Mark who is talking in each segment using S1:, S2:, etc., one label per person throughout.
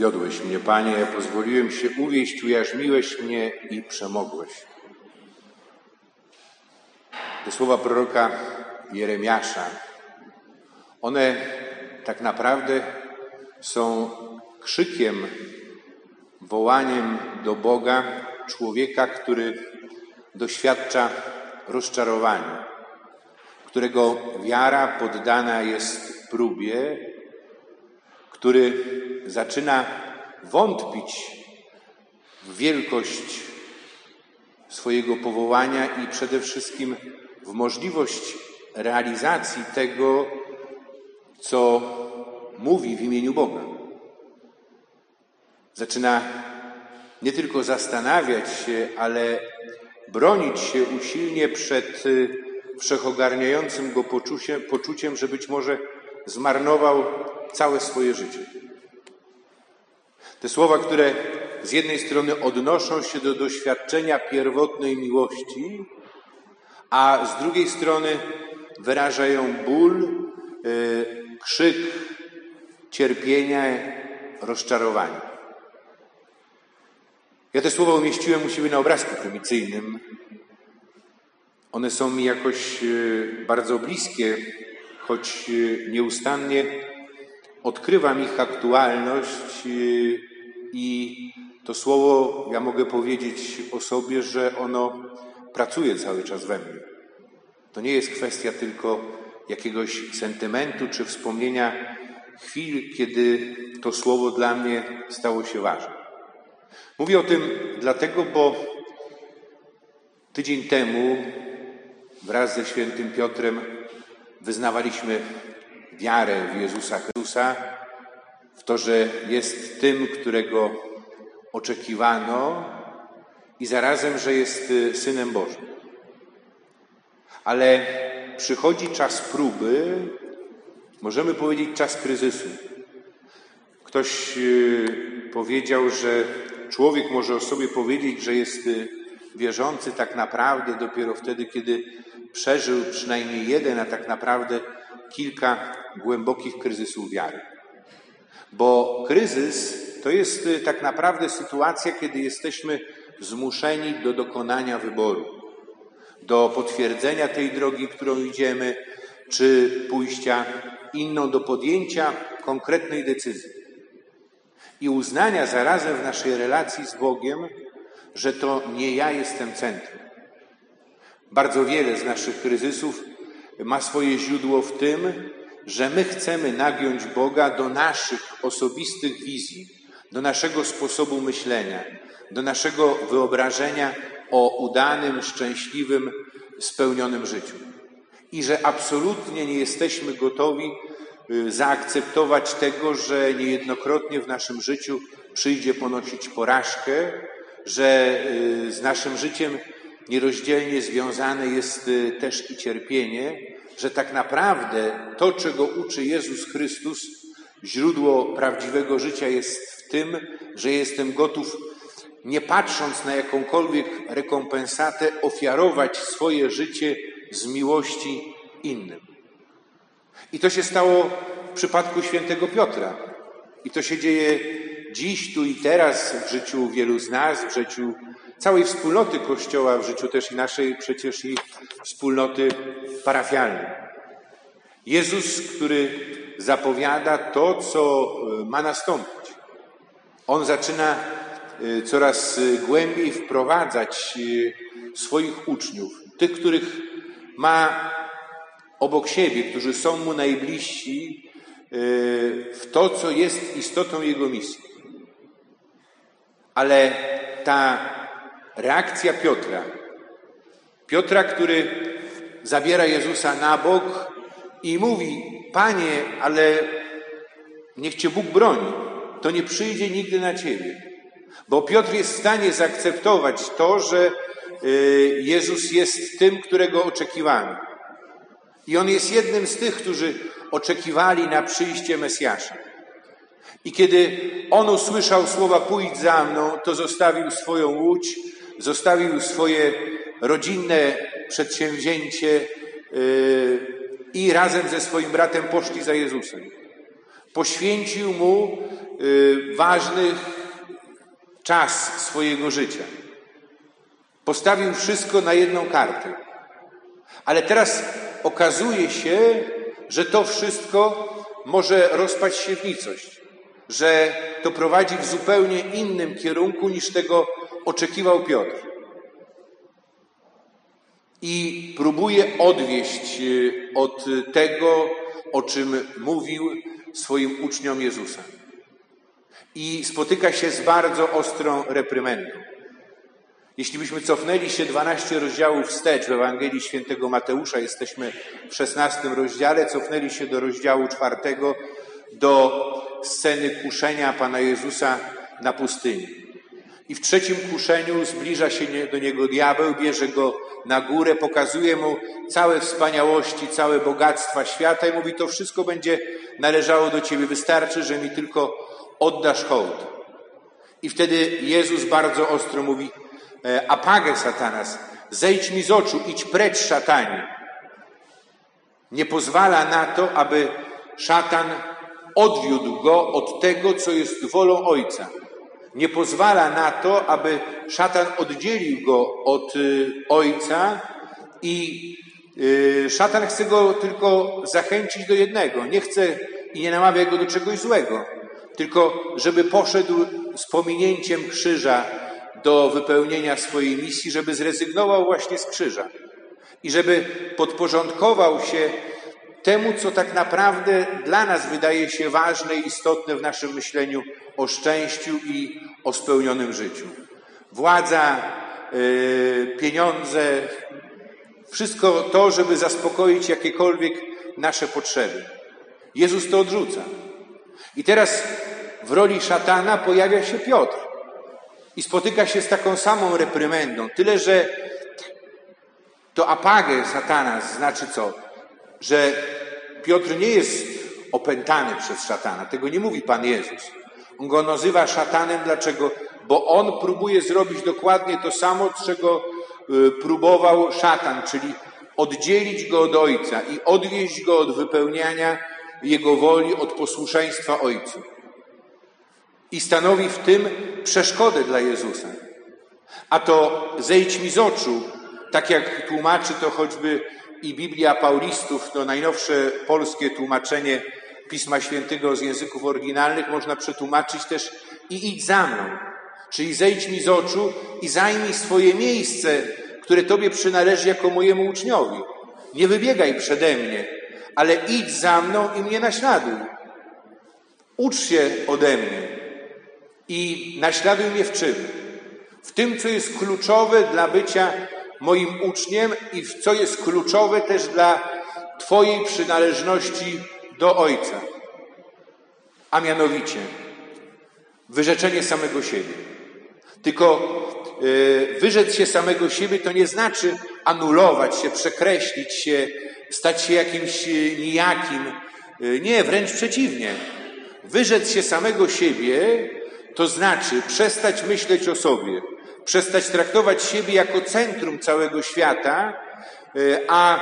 S1: Uwiodłeś mnie, Panie, ja pozwoliłem się uwieść, ujarzmiłeś mnie i przemogłeś. Te słowa proroka Jeremiasza, one tak naprawdę są krzykiem, wołaniem do Boga człowieka, który doświadcza rozczarowania, którego wiara poddana jest próbie, który zaczyna wątpić w wielkość swojego powołania i przede wszystkim w możliwość realizacji tego, co mówi w imieniu Boga. Zaczyna nie tylko zastanawiać się, ale bronić się usilnie przed y, wszechogarniającym go poczuciem, poczuciem, że być może zmarnował całe swoje życie. Te słowa, które z jednej strony odnoszą się do doświadczenia pierwotnej miłości, a z drugiej strony wyrażają ból, y, krzyk cierpienia, rozczarowania. Ja te słowa umieściłem u siebie na obrazku prymicyjnym. One są mi jakoś y, bardzo bliskie, choć y, nieustannie odkrywam ich aktualność i to słowo, ja mogę powiedzieć o sobie, że ono pracuje cały czas we mnie. To nie jest kwestia tylko jakiegoś sentymentu czy wspomnienia chwil, kiedy to słowo dla mnie stało się ważne. Mówię o tym dlatego, bo tydzień temu wraz ze świętym Piotrem wyznawaliśmy wiarę w Jezusa Chrystusa, w to, że jest tym, którego oczekiwano i zarazem, że jest y, Synem Bożym. Ale przychodzi czas próby, możemy powiedzieć czas kryzysu. Ktoś y, powiedział, że człowiek może o sobie powiedzieć, że jest y, wierzący tak naprawdę dopiero wtedy, kiedy przeżył przynajmniej jeden, a tak naprawdę kilka głębokich kryzysów wiary. Bo kryzys to jest y, tak naprawdę sytuacja, kiedy jesteśmy zmuszeni do dokonania wyboru, do potwierdzenia tej drogi, którą idziemy, czy pójścia inną, do podjęcia konkretnej decyzji. I uznania zarazem w naszej relacji z Bogiem, że to nie ja jestem centrum. Bardzo wiele z naszych kryzysów ma swoje źródło w tym, że my chcemy nagiąć Boga do naszych osobistych wizji, do naszego sposobu myślenia, do naszego wyobrażenia o udanym, szczęśliwym, spełnionym życiu. I że absolutnie nie jesteśmy gotowi y, zaakceptować tego, że niejednokrotnie w naszym życiu przyjdzie ponosić porażkę, że y, z naszym życiem nierozdzielnie związane jest y, też i cierpienie, że tak naprawdę to, czego uczy Jezus Chrystus, źródło prawdziwego życia jest w tym, że jestem gotów, nie patrząc na jakąkolwiek rekompensatę, ofiarować swoje życie z miłości innym. I to się stało w przypadku świętego Piotra. I to się dzieje dziś, tu i teraz w życiu wielu z nas, w życiu całej wspólnoty Kościoła, w życiu też i naszej przecież i wspólnoty parafialnej. Jezus, który zapowiada to, co e, ma nastąpić. On zaczyna e, coraz e, głębiej wprowadzać swoich uczniów, tych, których ma obok siebie, którzy są mu najbliżsi, w to, co jest istotą jego misji. Ale ta reakcja Piotra, Piotra, który zabiera Jezusa na bok i mówi: Panie, ale niech Cię Bóg broni, to nie przyjdzie nigdy na Ciebie. Bo Piotr jest w stanie zaakceptować to, że y, Jezus jest tym, którego oczekiwamy. I on jest jednym z tych, którzy oczekiwali na przyjście Mesjasza. I kiedy on usłyszał słowa pójdź za mną, to zostawił swoją łódź, zostawił swoje rodzinne przedsięwzięcie yy, i razem ze swoim bratem poszli za Jezusem. Poświęcił mu y, ważny czas swojego życia. Postawił wszystko na jedną kartę. Ale teraz okazuje się, że to wszystko może rozpaść się w nicość, że to prowadzi w zupełnie innym kierunku niż tego oczekiwał Piotr. I próbuje odwieść y, od tego, o czym mówił swoim uczniom Jezusa. I spotyka się z bardzo ostrą reprymendą. Jeśli byśmy cofnęli się 12 rozdziałów wstecz w Ewangelii Świętego Mateusza, jesteśmy w 16 rozdziale, cofnęli się do rozdziału czwartego, do sceny kuszenia Pana Jezusa na pustyni. I w trzecim kuszeniu zbliża się do niego diabeł, bierze go na górę, pokazuje mu całe wspaniałości, całe bogactwa świata i mówi, to wszystko będzie należało do ciebie, wystarczy, że mi tylko oddasz hołd. I wtedy Jezus bardzo ostro mówi, e, apagę satanas, zejdź mi z oczu, idź precz szatanie. Nie pozwala na to, aby szatan odwiódł go od tego, co jest wolą Ojca. Nie pozwala na to, aby szatan oddzielił go od y, Ojca i y, szatan chce go tylko zachęcić do jednego. Nie chce i nie namawia go do czegoś złego, tylko żeby poszedł z pominięciem krzyża do wypełnienia swojej misji, żeby zrezygnował właśnie z krzyża i żeby podporządkował się temu, co tak naprawdę dla nas wydaje się ważne i istotne w naszym myśleniu o szczęściu i o spełnionym życiu. Władza, yy, pieniądze, wszystko to, żeby zaspokoić jakiekolwiek nasze potrzeby. Jezus to odrzuca. I teraz w roli szatana pojawia się Piotr i spotyka się z taką samą reprymendą. Tyle, że to apagę satana znaczy co? Że Piotr nie jest opętany przez szatana. Tego nie mówi Pan Jezus. On go nazywa szatanem. Dlaczego? Bo on próbuje zrobić dokładnie to samo, czego y, próbował szatan, czyli oddzielić go od Ojca i odwieźć go od wypełniania Jego woli, od posłuszeństwa Ojcu. I stanowi w tym przeszkodę dla Jezusa. A to zejdź mi z oczu, tak jak tłumaczy to choćby i Biblia Paulistów, to najnowsze polskie tłumaczenie Pisma Świętego z języków oryginalnych, można przetłumaczyć też i idź za mną. Czyli zejdź mi z oczu i zajmij swoje miejsce, które Tobie przynależy jako mojemu uczniowi. Nie wybiegaj przede mnie, ale idź za mną i mnie naśladuj. Ucz się ode mnie i naśladuj mnie w czym? W tym, co jest kluczowe dla bycia moim uczniem i co jest kluczowe też dla Twojej przynależności do Ojca. A mianowicie wyrzeczenie samego siebie. Tylko yy, wyrzec się samego siebie to nie znaczy anulować się, przekreślić się, stać się jakimś e, nijakim. Yy, nie, wręcz przeciwnie. Wyrzec się samego siebie to znaczy przestać myśleć o sobie, przestać traktować siebie jako centrum całego świata, e, a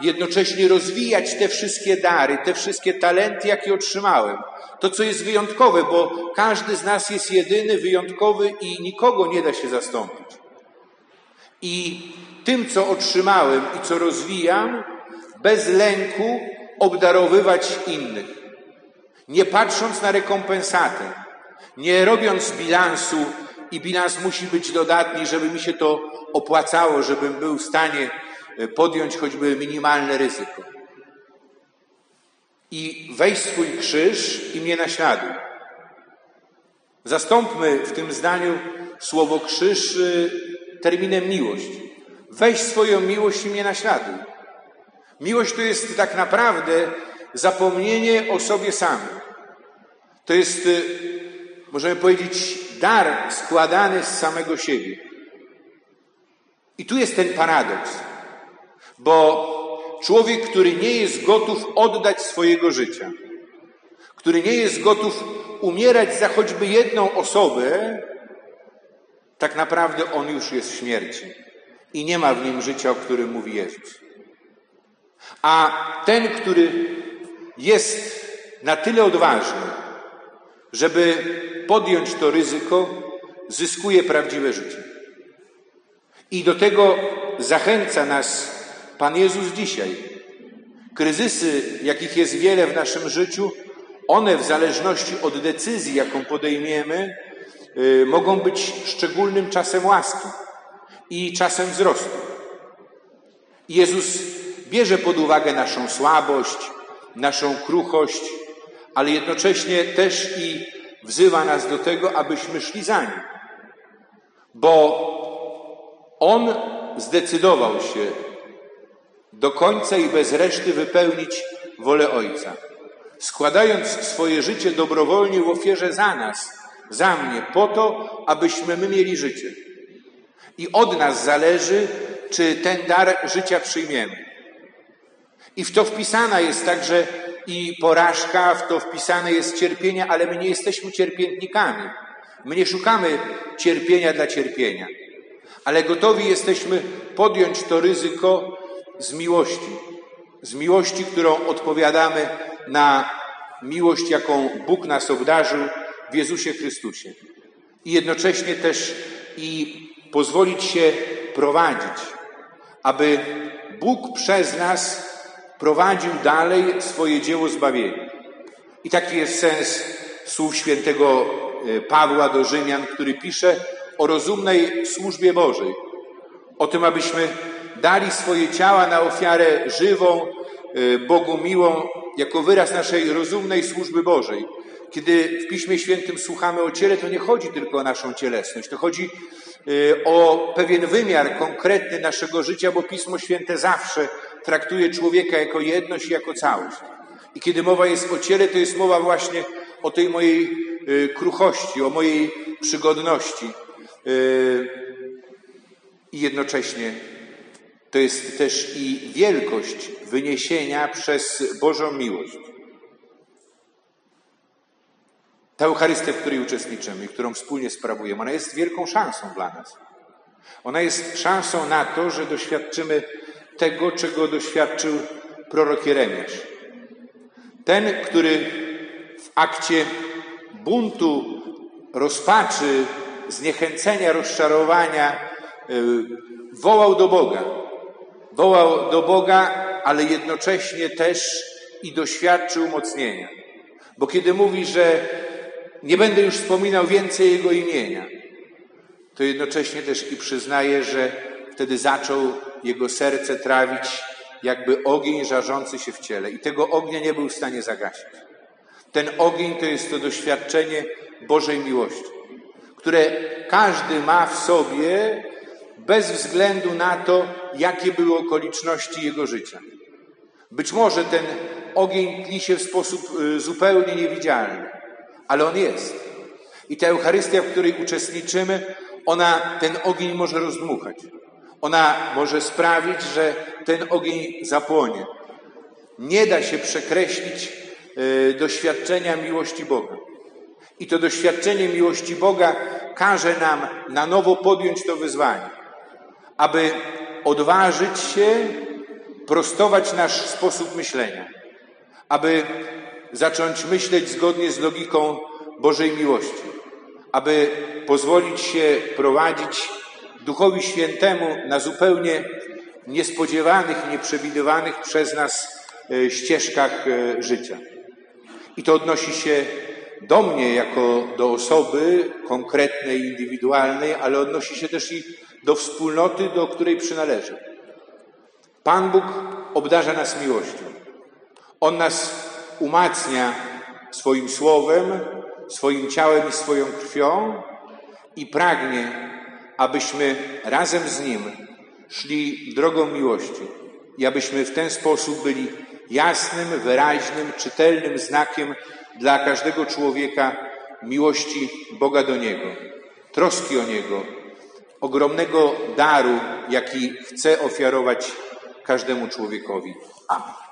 S1: jednocześnie rozwijać te wszystkie dary, te wszystkie talenty, jakie otrzymałem. To, co jest wyjątkowe, bo każdy z nas jest jedyny, wyjątkowy i nikogo nie da się zastąpić. I tym, co otrzymałem i co rozwijam, bez lęku obdarowywać innych. Nie patrząc na rekompensatę, nie robiąc bilansu i bilans musi być dodatni, żeby mi się to opłacało, żebym był w stanie e, podjąć choćby minimalne ryzyko. I wejść swój krzyż i mnie naśladuj. Zastąpmy w tym zdaniu słowo krzyż e, terminem miłość. Weź swoją miłość i mnie naśladuj. Miłość to jest tak naprawdę zapomnienie o sobie samym. To jest, e, możemy powiedzieć, dar składany z samego siebie. I tu jest ten paradoks, bo człowiek, który nie jest gotów oddać swojego życia, który nie jest gotów umierać za choćby jedną osobę, tak naprawdę on już jest w śmierci i nie ma w nim życia, o którym mówi Jezus. A ten, który jest na tyle odważny, żeby podjąć to ryzyko, zyskuje prawdziwe życie. I do tego zachęca nas Pan Jezus dzisiaj. Kryzysy, jakich jest wiele w naszym życiu, one w zależności od decyzji, jaką podejmiemy, yy, mogą być szczególnym czasem łaski i czasem wzrostu. Jezus bierze pod uwagę naszą słabość, naszą kruchość, ale jednocześnie też i wzywa nas do tego, abyśmy szli za nim. Bo On zdecydował się do końca i bez reszty wypełnić wolę Ojca, składając swoje życie dobrowolnie w ofierze za nas, za mnie, po to, abyśmy my mieli życie. I od nas zależy, czy ten dar życia przyjmiemy. I w to wpisana jest także i porażka, w to wpisane jest cierpienie, ale my nie jesteśmy cierpiętnikami. My nie szukamy cierpienia dla cierpienia, ale gotowi jesteśmy podjąć to ryzyko z miłości. Z miłości, którą odpowiadamy na miłość, jaką Bóg nas obdarzył w Jezusie Chrystusie. I jednocześnie też i pozwolić się prowadzić, aby Bóg przez nas prowadził dalej swoje dzieło zbawienia. I taki jest sens słów świętego e, Pawła do Rzymian, który pisze o rozumnej służbie Bożej. O tym, abyśmy dali swoje ciała na ofiarę żywą, e, Bogu miłą, jako wyraz naszej rozumnej służby Bożej. Kiedy w Piśmie Świętym słuchamy o ciele, to nie chodzi tylko o naszą cielesność, to chodzi e, o pewien wymiar konkretny naszego życia, bo Pismo Święte zawsze traktuje człowieka jako jedność i jako całość. I kiedy mowa jest o ciele, to jest mowa właśnie o tej mojej y, kruchości, o mojej przygodności. Y, I jednocześnie to jest też i wielkość wyniesienia przez Bożą miłość. Ta Eucharystia, w której uczestniczymy i którą wspólnie sprawujemy, ona jest wielką szansą dla nas. Ona jest szansą na to, że doświadczymy tego, czego doświadczył prorok Jeremiasz. Ten, który w akcie buntu, rozpaczy, zniechęcenia, rozczarowania y, wołał do Boga. Wołał do Boga, ale jednocześnie też i doświadczył umocnienia. Bo kiedy mówi, że nie będę już wspominał więcej Jego imienia, to jednocześnie też i przyznaje, że wtedy zaczął jego serce trawić jakby ogień żarzący się w ciele i tego ognia nie był w stanie zagasić. Ten ogień to jest to doświadczenie Bożej miłości, które każdy ma w sobie bez względu na to, jakie były okoliczności jego życia. Być może ten ogień tli się w sposób y, zupełnie niewidzialny, ale on jest. I ta Eucharystia, w której uczestniczymy, ona ten ogień może rozdmuchać. Ona może sprawić, że ten ogień zapłonie. Nie da się przekreślić y, doświadczenia miłości Boga. I to doświadczenie miłości Boga każe nam na nowo podjąć to wyzwanie, aby odważyć się prostować nasz sposób myślenia, aby zacząć myśleć zgodnie z logiką Bożej miłości, aby pozwolić się prowadzić Duchowi Świętemu na zupełnie niespodziewanych nieprzewidywanych przez nas e, ścieżkach e, życia. I to odnosi się do mnie jako do osoby konkretnej, indywidualnej, ale odnosi się też i do wspólnoty, do której przynależy. Pan Bóg obdarza nas miłością. On nas umacnia swoim słowem, swoim ciałem i swoją krwią i pragnie, abyśmy razem z Nim szli drogą miłości i abyśmy w ten sposób byli jasnym, wyraźnym, czytelnym znakiem dla każdego człowieka miłości Boga do Niego, troski o Niego, ogromnego daru, jaki chce ofiarować każdemu człowiekowi. Amen.